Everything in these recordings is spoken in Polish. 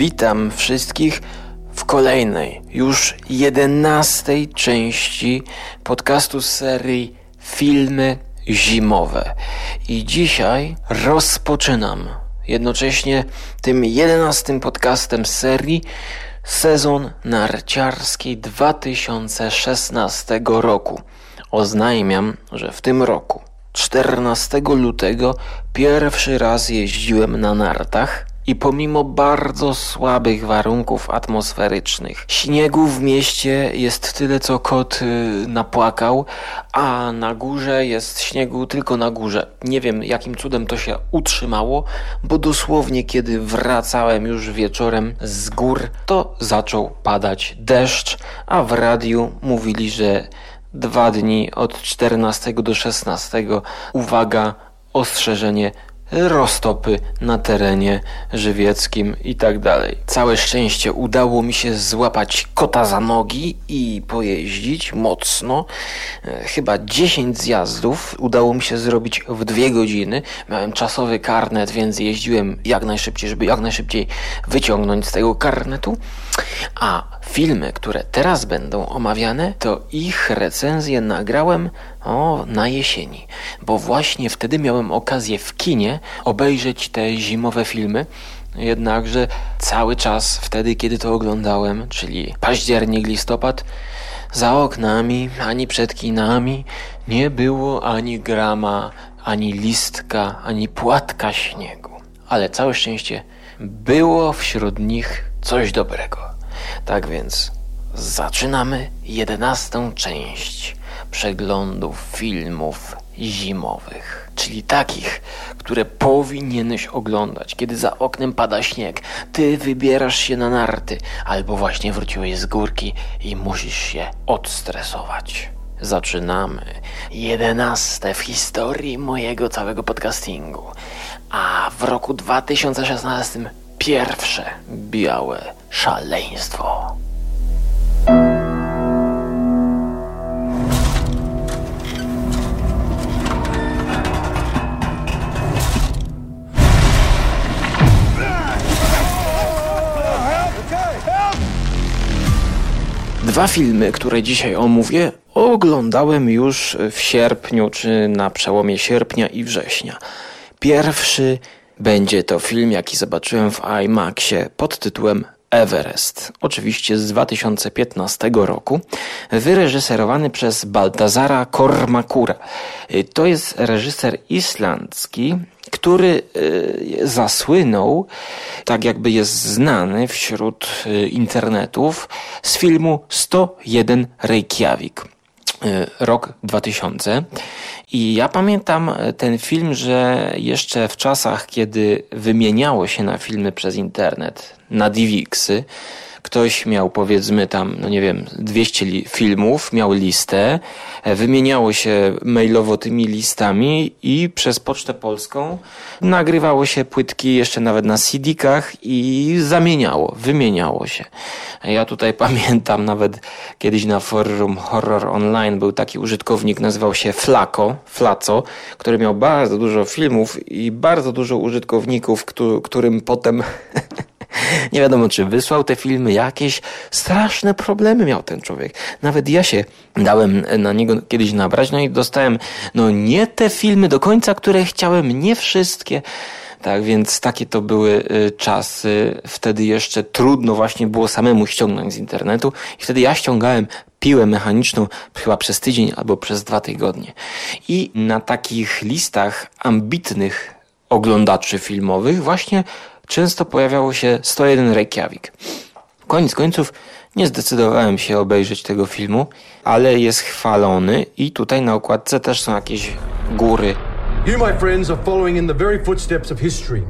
Witam wszystkich w kolejnej, już jedenastej części podcastu serii Filmy Zimowe. I dzisiaj rozpoczynam jednocześnie tym jedenastym podcastem serii sezon narciarski 2016 roku. Oznajmiam, że w tym roku 14 lutego pierwszy raz jeździłem na nartach i pomimo bardzo słabych warunków atmosferycznych, śniegu w mieście jest tyle, co kot y, napłakał, a na górze jest śniegu tylko na górze. Nie wiem, jakim cudem to się utrzymało, bo dosłownie kiedy wracałem już wieczorem z gór, to zaczął padać deszcz, a w radiu mówili, że dwa dni od 14 do 16, uwaga, ostrzeżenie roztopy na terenie żywieckim i tak dalej. Całe szczęście udało mi się złapać kota za nogi i pojeździć mocno. E, chyba 10 zjazdów udało mi się zrobić w dwie godziny. Miałem czasowy karnet, więc jeździłem jak najszybciej, żeby jak najszybciej wyciągnąć z tego karnetu. A filmy, które teraz będą omawiane, to ich recenzję nagrałem o, na jesieni, bo właśnie wtedy miałem okazję w kinie obejrzeć te zimowe filmy. Jednakże cały czas wtedy, kiedy to oglądałem, czyli październik, listopad, za oknami, ani przed kinami nie było ani grama, ani listka, ani płatka śniegu. Ale całe szczęście było wśród nich coś dobrego. Tak więc zaczynamy jedenastą część przeglądów filmów zimowych, czyli takich, które powinieneś oglądać, kiedy za oknem pada śnieg, ty wybierasz się na narty, albo właśnie wróciłeś z górki i musisz się odstresować. Zaczynamy. Jedenaste w historii mojego całego podcastingu. A w roku 2016 pierwsze białe szaleństwo. Dwa filmy, które dzisiaj omówię, oglądałem już w sierpniu, czy na przełomie sierpnia i września. Pierwszy będzie to film, jaki zobaczyłem w IMAXie pod tytułem Everest, oczywiście z 2015 roku, wyreżyserowany przez Baltazara Kormakura. To jest reżyser islandzki, który y, zasłynął, tak jakby jest znany wśród y, internetów, z filmu 101 Reykjavik. Y, rok 2000. I ja pamiętam ten film, że jeszcze w czasach, kiedy wymieniało się na filmy przez internet, na DivXy, ktoś miał powiedzmy tam, no nie wiem, 200 filmów, miał listę, e, wymieniało się mailowo tymi listami i przez Pocztę Polską nagrywało się płytki jeszcze nawet na CD-kach i zamieniało, wymieniało się. Ja tutaj pamiętam nawet kiedyś na forum Horror Online był taki użytkownik, nazywał się Flako, Flaco, który miał bardzo dużo filmów i bardzo dużo użytkowników, którym potem Nie wiadomo, czy wysłał te filmy, jakieś straszne problemy miał ten człowiek. Nawet ja się dałem na niego kiedyś nabrać, no i dostałem, no nie te filmy do końca, które chciałem, nie wszystkie. Tak więc takie to były y, czasy. Wtedy jeszcze trudno właśnie było samemu ściągnąć z internetu. I wtedy ja ściągałem piłę mechaniczną chyba przez tydzień albo przez dwa tygodnie. I na takich listach ambitnych oglądaczy filmowych właśnie często pojawiało się 101 Reykjavik. Koniec końców nie zdecydowałem się obejrzeć tego filmu, ale jest chwalony i tutaj na okładce też są jakieś góry. You, my friends, are following in the very footsteps of history.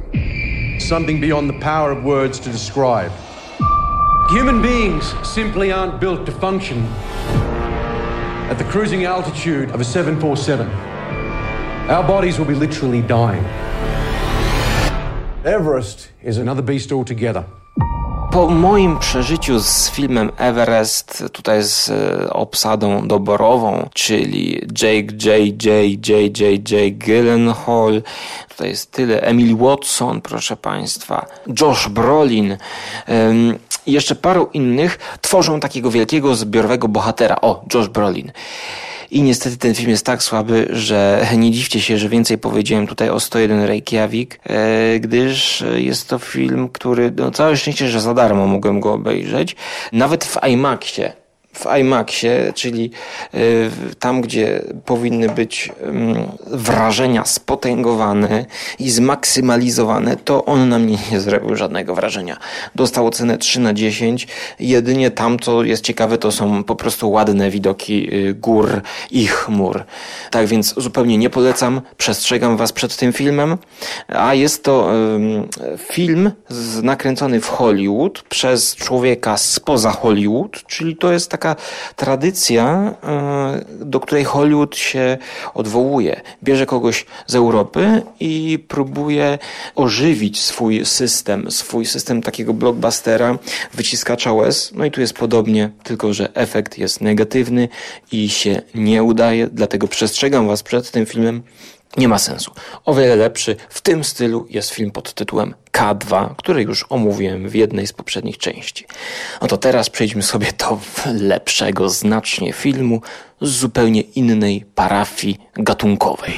Something beyond the power of words to describe. Human beings simply aren't built to function at the cruising altitude of a 747. Our bodies will be literally dying. Everest is another beast altogether. po moim przeżyciu z filmem Everest, tutaj z e, obsadą doborową, czyli Jake J. J. J. J. J. Gyllenhaal, tutaj jest tyle, Emily Watson, proszę Państwa, Josh Brolin, i jeszcze paru innych, tworzą takiego wielkiego zbiorowego bohatera. O, Josh Brolin. I niestety ten film jest tak słaby, że nie dziwcie się, że więcej powiedziałem tutaj o 101 Reykjavik, e, gdyż jest to film, który, no całe szczęście, że za darmo mogłem go obejrzeć. Nawet w IMAXie w IMAXie, czyli y, tam, gdzie powinny być wrażenia spotęgowane i zmaksymalizowane, to on na mnie nie zrobił żadnego wrażenia. Dostał ocenę 3 na 10. Jedynie tam, co jest ciekawe, to są po prostu ładne widoki y, gór i chmur. Tak więc zupełnie nie polecam, przestrzegam Was przed tym filmem, a jest to film nakręcony w Hollywood przez człowieka spoza Hollywood, czyli to jest tak taka tradycja, e, do której Hollywood się odwołuje. Bierze kogoś z Europy i próbuje ożywić swój system, swój system takiego blockbustera, wyciskacza łez. No i tu jest podobnie, tylko że efekt jest negatywny i się nie udaje, dlatego przestrzegam Was przed tym filmem nie ma sensu. O wiele lepszy w tym stylu jest film pod tytułem K2, który już omówiłem w jednej z poprzednich części. No to teraz przejdźmy sobie do lepszego znacznie filmu z zupełnie innej parafii gatunkowej.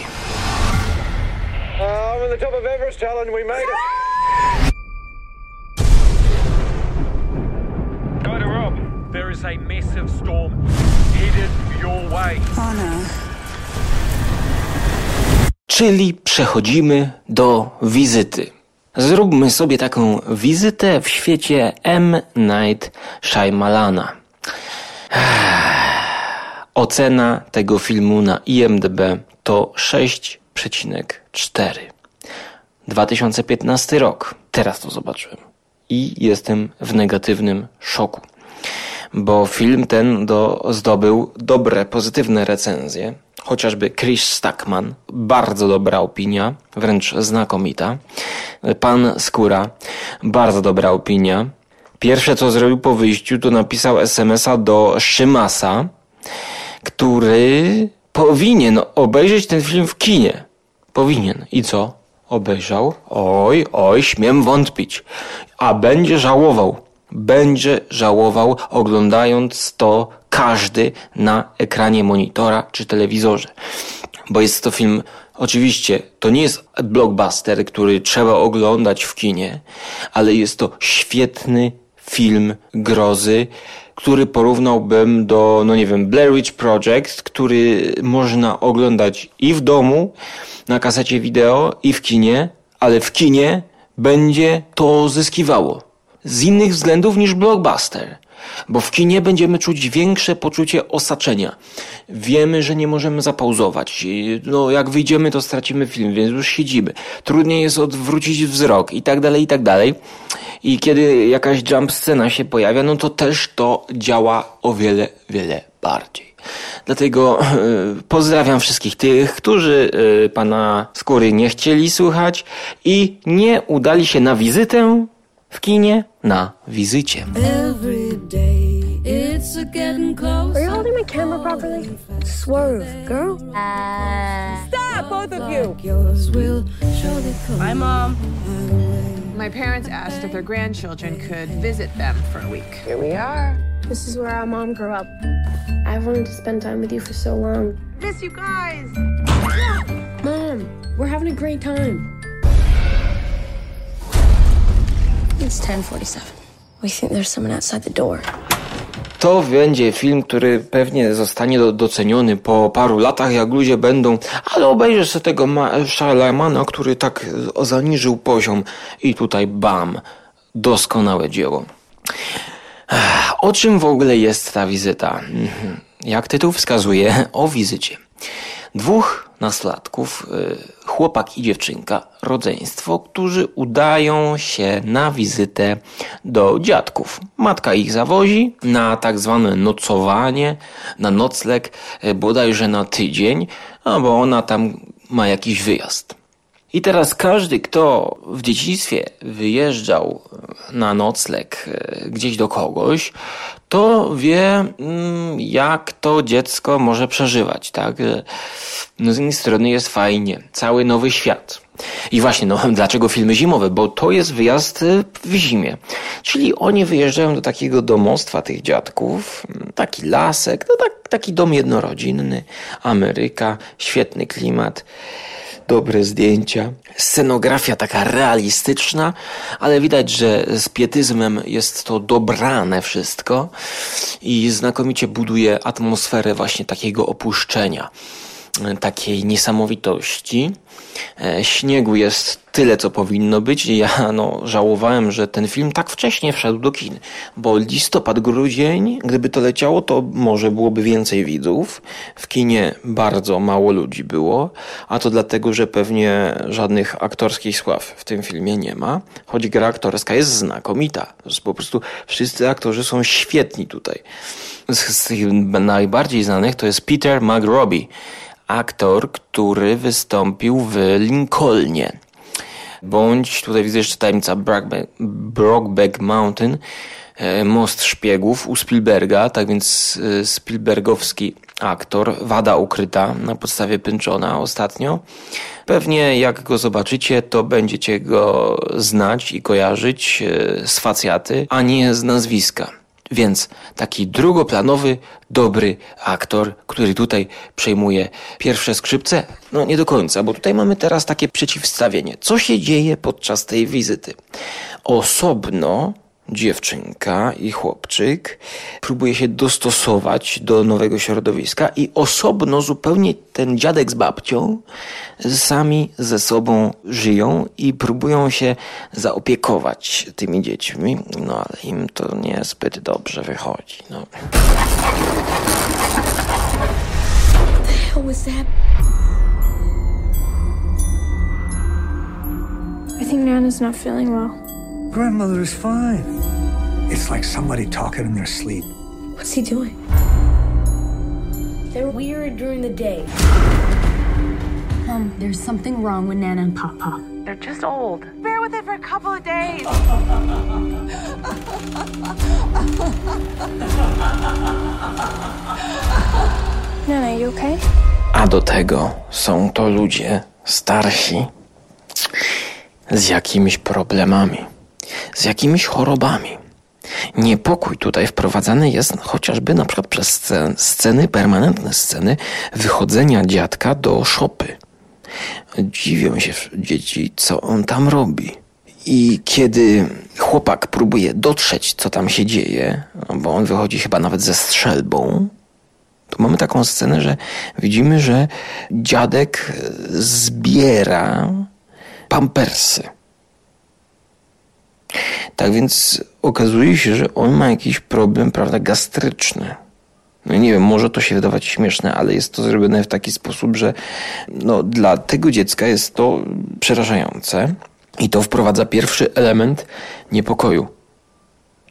There is a massive storm headed your way. Oh no. Czyli przechodzimy do wizyty. Zróbmy sobie taką wizytę w świecie M. Night Shyamalana. Ocena tego filmu na IMDb to 6,4. 2015 rok. Teraz to zobaczyłem. I jestem w negatywnym szoku. Bo film ten do, zdobył dobre, pozytywne recenzje chociażby Chris Stackman, bardzo dobra opinia, wręcz znakomita. Pan Skóra, bardzo dobra opinia. Pierwsze co zrobił po wyjściu to napisał SMS-a do Szymasa, który powinien obejrzeć ten film w kinie. Powinien. I co? Obejrzał? Oj, oj, śmiem wątpić. A będzie żałował. Będzie żałował oglądając to każdy na ekranie monitora czy telewizorze. Bo jest to film, oczywiście, to nie jest blockbuster, który trzeba oglądać w kinie, ale jest to świetny film grozy, który porównałbym do, no nie wiem, Blair Witch Project, który można oglądać i w domu, na kasecie wideo, i w kinie, ale w kinie będzie to zyskiwało. Z innych względów niż blockbuster. Bo w kinie będziemy czuć większe poczucie osaczenia. Wiemy, że nie możemy zapauzować. No, jak wyjdziemy, to stracimy film, więc już siedzimy. Trudniej jest odwrócić wzrok i tak dalej, i tak dalej. I kiedy jakaś jump scena się pojawia, no to też to działa o wiele, wiele bardziej. Dlatego e, pozdrawiam wszystkich tych, którzy e, pana skóry nie chcieli słuchać i nie udali się na wizytę w kinie na wizycie. Every day it's a getting close. Are you holding my camera properly? Swerve, girl. Uh, Stop, both of you. Hi, Mom. My parents asked if their grandchildren could visit them for a week. Here we are. This is where our mom grew up. I've wanted to spend time with you for so long. Miss you guys. Mom, we're having a great time. It's 10:47. We think there's someone outside the door. To będzie film, który pewnie zostanie doceniony po paru latach, jak ludzie będą, ale obejrzysz sobie tego Shalamana, który tak zaniżył poziom i tutaj bam, doskonałe dzieło. O czym w ogóle jest ta wizyta? Mhm. Jak tytuł wskazuje, o wizycie. Dwóch nastolatków, y, chłopak i dziewczynka, rodzeństwo, którzy udają się na wizytę do dziadków. Matka ich zawozi na tak zwane nocowanie, na nocleg, y, bodajże na tydzień, no bo ona tam ma jakiś wyjazd. I teraz każdy, kto w dzieciństwie wyjeżdżał na nocleg e, gdzieś do kogoś, to wie, mm, jak to dziecko może przeżywać, tak? No z jednej strony jest fajnie, cały nowy świat. I właśnie, no dlaczego filmy zimowe? Bo to jest wyjazd e, w zimie. Czyli oni wyjeżdżają do takiego domostwa tych dziadków, taki lasek, no tak, taki dom jednorodzinny, Ameryka, świetny klimat dobre zdjęcia. Scenografia taka realistyczna, ale widać, że z pietyzmem jest to dobrane wszystko i znakomicie buduje atmosferę właśnie takiego opuszczenia takiej niesamowitości. E, śniegu jest tyle, co powinno być. Ja no, żałowałem, że ten film tak wcześnie wszedł do kin, bo listopad, grudzień, gdyby to leciało, to może byłoby więcej widzów. W kinie bardzo mało ludzi było, a to dlatego, że pewnie żadnych aktorskich sław w tym filmie nie ma, choć gra aktorska jest znakomita. Po prostu wszyscy aktorzy są świetni tutaj. Z, z tych najbardziej znanych to jest Peter McRobbie aktor, który wystąpił w Lincolnie. Bądź, tutaj widzę jeszcze tajemnica Brockback, Brockback Mountain, e, Most Szpiegów u Spielberga, tak więc e, Spielbergowski aktor, wada ukryta na podstawie Pynczona ostatnio. Pewnie jak go zobaczycie, to będziecie go znać i kojarzyć e, z facjaty, a nie z nazwiska. Więc taki drugoplanowy, dobry aktor, który tutaj przejmuje pierwsze skrzypce, no nie do końca, bo tutaj mamy teraz takie przeciwstawienie. Co się dzieje podczas tej wizyty? Osobno dziewczynka i chłopczyk próbuje się dostosować do nowego środowiska i osobno zupełnie ten dziadek z babcią sami ze sobą żyją i próbują się zaopiekować tymi dziećmi, no ale im to niezbyt dobrze wychodzi. No. I think Nana's not feeling well. Grandmother is fine. It's like somebody talking in their sleep. What's he doing? They're weird during the day. Mom, there's something wrong with Nana and Papa. They're just old. Bear with it for a couple of days. Nana, you okay? A do tego są to ludzie starsi z jakimiś problemami. Z jakimiś chorobami. Niepokój tutaj wprowadzany jest chociażby na przykład przez sceny, permanentne sceny wychodzenia dziadka do szopy. Dziwią się dzieci, co on tam robi. I kiedy chłopak próbuje dotrzeć, co tam się dzieje, bo on wychodzi chyba nawet ze strzelbą, to mamy taką scenę, że widzimy, że dziadek zbiera pampersy. Tak więc okazuje się, że on ma jakiś problem, prawda, gastryczny. No nie wiem, może to się wydawać śmieszne, ale jest to zrobione w taki sposób, że no, dla tego dziecka jest to przerażające i to wprowadza pierwszy element niepokoju.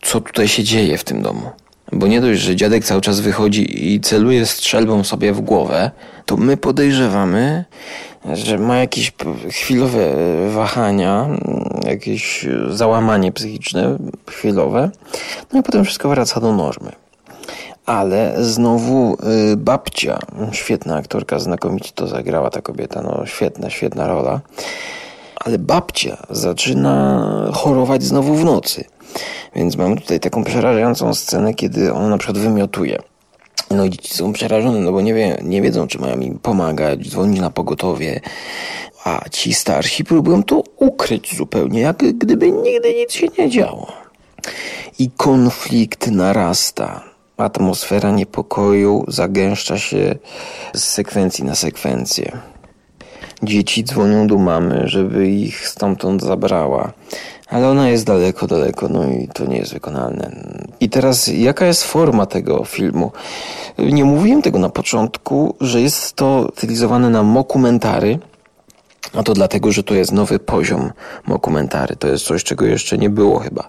Co tutaj się dzieje w tym domu? Bo nie dość, że dziadek cały czas wychodzi i celuje strzelbą sobie w głowę, to my podejrzewamy, że ma jakieś chwilowe wahania, jakieś załamanie psychiczne chwilowe, no i potem wszystko wraca do normy. Ale znowu y, babcia, świetna aktorka, znakomicie to zagrała ta kobieta, no świetna, świetna rola. Ale babcia zaczyna chorować znowu w nocy. Więc mamy tutaj taką przerażającą scenę, kiedy ona na przykład wymiotuje. No i dzieci są przerażone, no bo nie, wie, nie wiedzą, czy mają im pomagać, dzwonić na pogotowie, a ci starsi próbują to ukryć zupełnie, jak gdyby nigdy nic się nie działo. I konflikt narasta. Atmosfera niepokoju zagęszcza się z sekwencji na sekwencję. Dzieci dzwonią do mamy, żeby ich stamtąd zabrała. Ale ona jest daleko, daleko, no i to nie jest wykonalne. I teraz, jaka jest forma tego filmu? Nie mówiłem tego na początku, że jest to stylizowane na mokumentary, a to dlatego, że to jest nowy poziom mokumentary. To jest coś, czego jeszcze nie było chyba.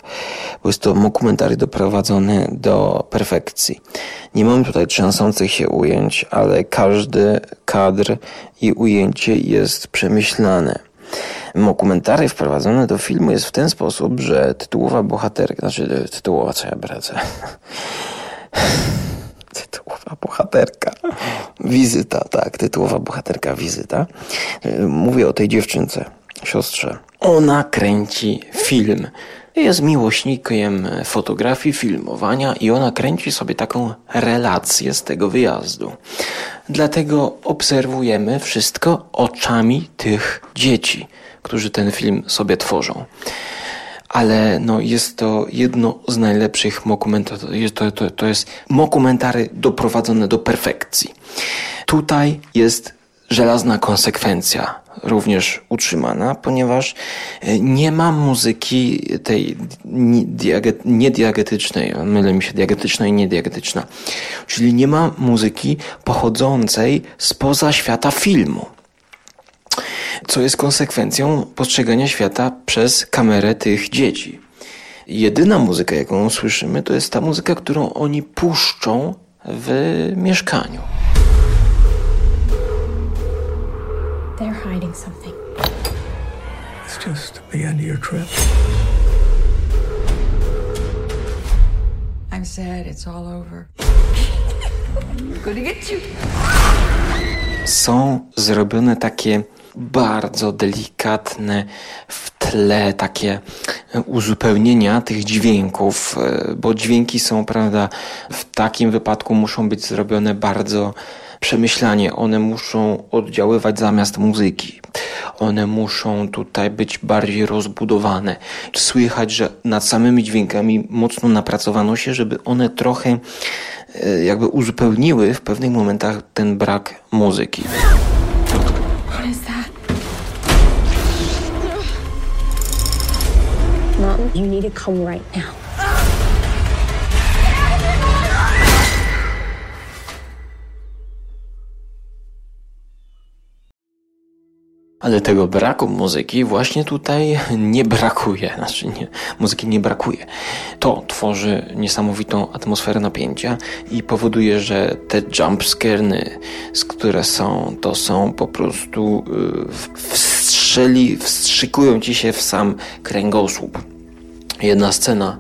Bo jest to mokumentary doprowadzone do perfekcji. Nie mamy tutaj trzęsących się ujęć, ale każdy kadr i ujęcie jest przemyślane. Mokumentary wprowadzone do filmu jest w ten sposób, że tytułowa bohaterka, znaczy tytułowa, co ja bracę? Tytułowa bohaterka. Wizyta, tak, tytułowa bohaterka wizyta. Mówię o tej dziewczynce, siostrze. Ona kręci film. Jest miłośnikiem fotografii, filmowania i ona kręci sobie taką relację z tego wyjazdu. Dlatego obserwujemy wszystko oczami tych dzieci, którzy ten film sobie tworzą ale no jest to jedno z najlepszych mokumentary. To, to, to jest mokumentary doprowadzone do perfekcji. Tutaj jest żelazna konsekwencja również utrzymana, ponieważ e, nie ma muzyki tej niediagetycznej, mylę mi się diagetyczna i niediagetyczna, czyli nie ma muzyki pochodzącej spoza świata filmu co jest konsekwencją postrzegania świata przez kamerę tych dzieci. Jedyna muzyka, jaką słyszymy, to jest ta muzyka, którą oni puszczą w mieszkaniu. They're hiding something. It's just the end of your trip. I'm sad it's all over. I'm gonna get you. Są zrobione takie bardzo delikatne w tle takie uzupełnienia tych dźwięków, e, bo dźwięki są, prawda, w takim wypadku muszą być zrobione bardzo przemyślanie. One muszą oddziaływać zamiast muzyki. One muszą tutaj być bardziej rozbudowane. Słychać, że nad samymi dźwiękami mocno napracowano się, żeby one trochę jakby uzupełniły w pewnych momentach ten brak muzyki. Mom, you need to come right now. Ale tego braku muzyki właśnie tutaj nie brakuje. Znaczy nie, muzyki nie brakuje. To tworzy niesamowitą atmosferę napięcia i powoduje, że te jumpscareny, z które są, to są po prostu yy, wstrzeli, wstrzykują ci się w sam kręgosłup. Jedna scena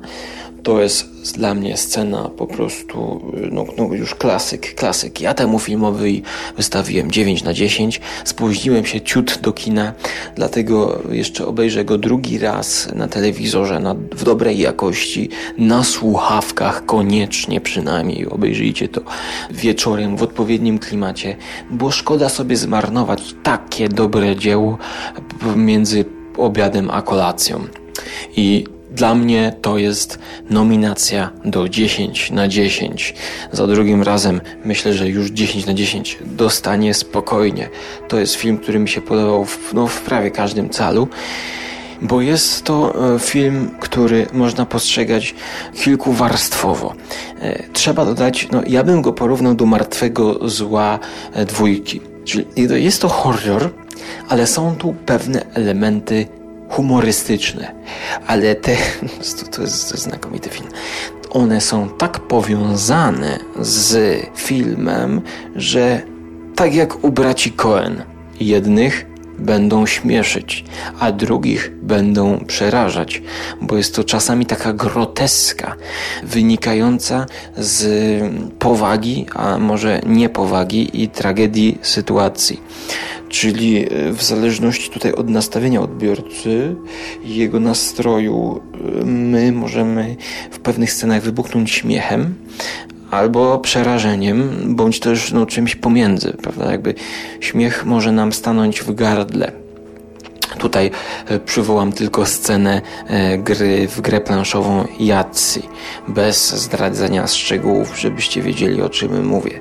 to jest dla mnie scena po prostu, no, no, już klasyk, klasyk. Ja temu filmowi wystawiłem 9 na 10. Spóźniłem się ciut do kina, dlatego jeszcze obejrzę go drugi raz na telewizorze na, w dobrej jakości, na słuchawkach koniecznie przynajmniej. Obejrzyjcie to wieczorem w odpowiednim klimacie, bo szkoda sobie zmarnować takie dobre dzieło między obiadem a kolacją. I dla mnie to jest nominacja do 10 na 10. Za drugim razem myślę, że już 10 na 10 dostanie spokojnie. To jest film, który mi się podobał w, no, w prawie każdym calu bo jest to e, film, który można postrzegać kilkuwarstwowo. E, trzeba dodać, no ja bym go porównał do martwego zła e, dwójki. Czyli jest to horror, ale są tu pewne elementy humorystyczne, ale te, to jest, to jest znakomity film, one są tak powiązane z filmem, że tak jak u braci Cohen, jednych będą śmieszyć, a drugich będą przerażać, bo jest to czasami taka groteska, wynikająca z powagi, a może niepowagi i tragedii sytuacji. Czyli e, w zależności tutaj od nastawienia odbiorcy jego nastroju, e, my możemy w pewnych scenach wybuchnąć śmiechem, albo przerażeniem, bądź też no, czymś pomiędzy, prawda? Jakby śmiech może nam stanąć w gardle. Tutaj e, przywołam tylko scenę gry w grę planszową Yahtzee, bez zdradzenia szczegółów, żebyście wiedzieli o czym mówię.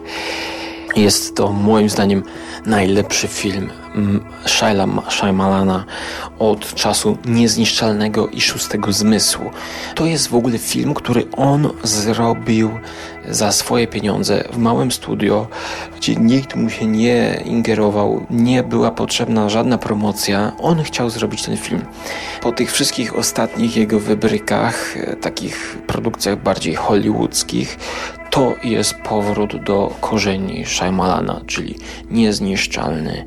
Jest to moim zdaniem najlepszy film Shyamalana od czasu Niezniszczalnego i Szóstego Zmysłu. To jest w ogóle film, który on zrobił za swoje pieniądze w małym studio, gdzie nikt mu się nie ingerował, nie była potrzebna żadna promocja. On chciał zrobić ten film. Po tych wszystkich ostatnich jego wybrykach, takich produkcjach bardziej hollywoodzkich, To jest powrót do korzeni Shyamalana, czyli niezniszczalny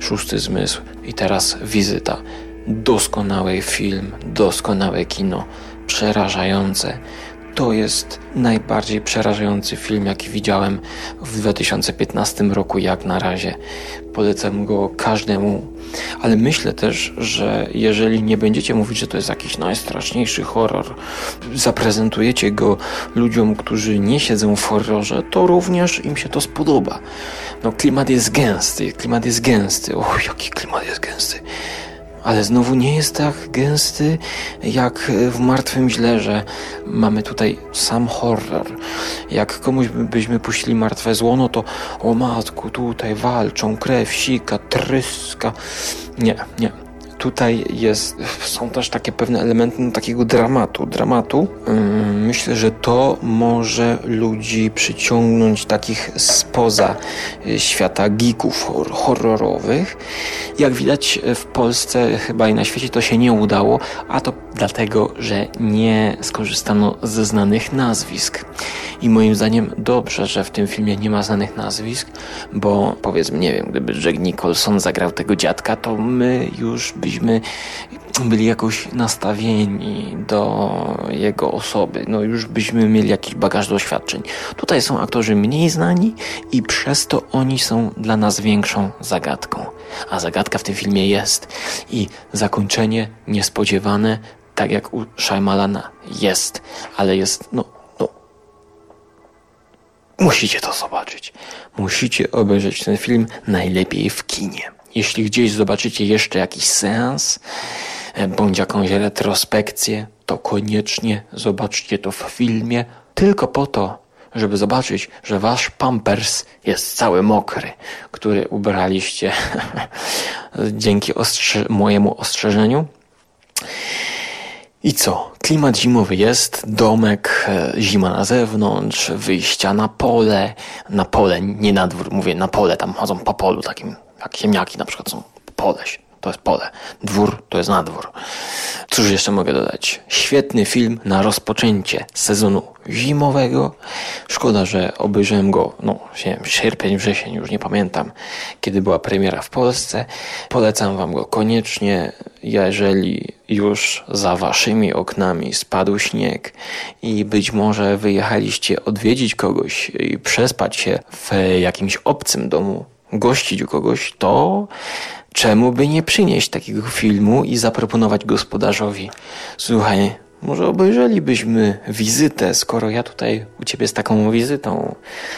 szósty zmysł i teraz wizyta. Doskonały film, doskonałe kino, przerażające, to jest najbardziej przerażający film, jaki widziałem w 2015 roku, jak na razie. Polecam go każdemu, ale myślę też, że jeżeli nie będziecie mówić, że to jest jakiś najstraszniejszy horror, zaprezentujecie go ludziom, którzy nie siedzą w horrorze, to również im się to spodoba. No, klimat jest gęsty, klimat jest gęsty. O, jaki klimat jest gęsty ale znowu nie jest tak gęsty jak w Martwym Źle, że mamy tutaj sam horror. Jak komuś byśmy puścili martwe zło, no to o matku, tutaj walczą, krew sika, tryska. Nie, nie tutaj jest, są też takie pewne elementy no, takiego dramatu. Dramatu. myślę, że to może ludzi przyciągnąć takich spoza y, świata geeków horrorowych. Jak widać w Polsce chyba i na świecie to się nie udało, a to dlatego, że nie skorzystano ze znanych nazwisk. I moim zdaniem dobrze, że w tym filmie nie ma znanych nazwisk, bo powiedzmy, nie wiem, gdyby Jack Nicholson zagrał tego dziadka, to my już byśmy byli jakoś nastawieni do jego osoby. No już byśmy mieli jakiś bagaż doświadczeń. Tutaj są aktorzy mniej znani i przez to oni są dla nas większą zagadką. A zagadka w tym filmie jest i zakończenie niespodziewane, tak jak u Shaimalana jest, ale jest no Musicie to zobaczyć. Musicie obejrzeć ten film najlepiej w kinie. Jeśli gdzieś zobaczycie jeszcze jakiś seans, e, bądź jakąś retrospekcję, to koniecznie zobaczcie to w filmie, tylko po to, żeby zobaczyć, że wasz pampers jest cały mokry, który ubraliście dzięki ostrze mojemu ostrzeżeniu. I co? Klimat zimowy jest, domek, e, zima na zewnątrz, wyjścia na pole, na pole, nie na dwór, mówię na pole, tam chodzą po polu takim, jak ziemniaki na przykład są, pole, to jest pole, dwór to jest nadwór. Cóż jeszcze mogę dodać? Świetny film na rozpoczęcie sezonu zimowego. Szkoda, że obejrzałem go, no, nie wiem, sierpień, wrzesień, już nie pamiętam, kiedy była premiera w Polsce. Polecam Wam go koniecznie, jeżeli już za Waszymi oknami spadł śnieg i być może wyjechaliście odwiedzić kogoś i przespać się w jakimś obcym domu, gościć u kogoś, to czemu by nie przynieść takiego filmu i zaproponować gospodarzowi? Słuchaj, może obejrzelibyśmy wizytę, skoro ja tutaj u ciebie z taką wizytą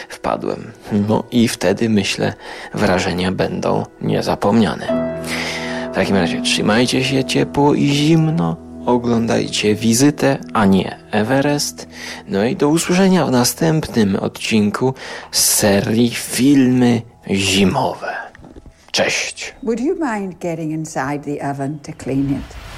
wpadłem. No i wtedy myślę, wrażenia będą niezapomniane. W takim razie trzymajcie się ciepło i zimno, oglądajcie wizytę, a nie Everest. No i do usłyszenia w następnym odcinku z serii Filmy Zimowe. Cześć. Would you mind getting inside the oven to clean it?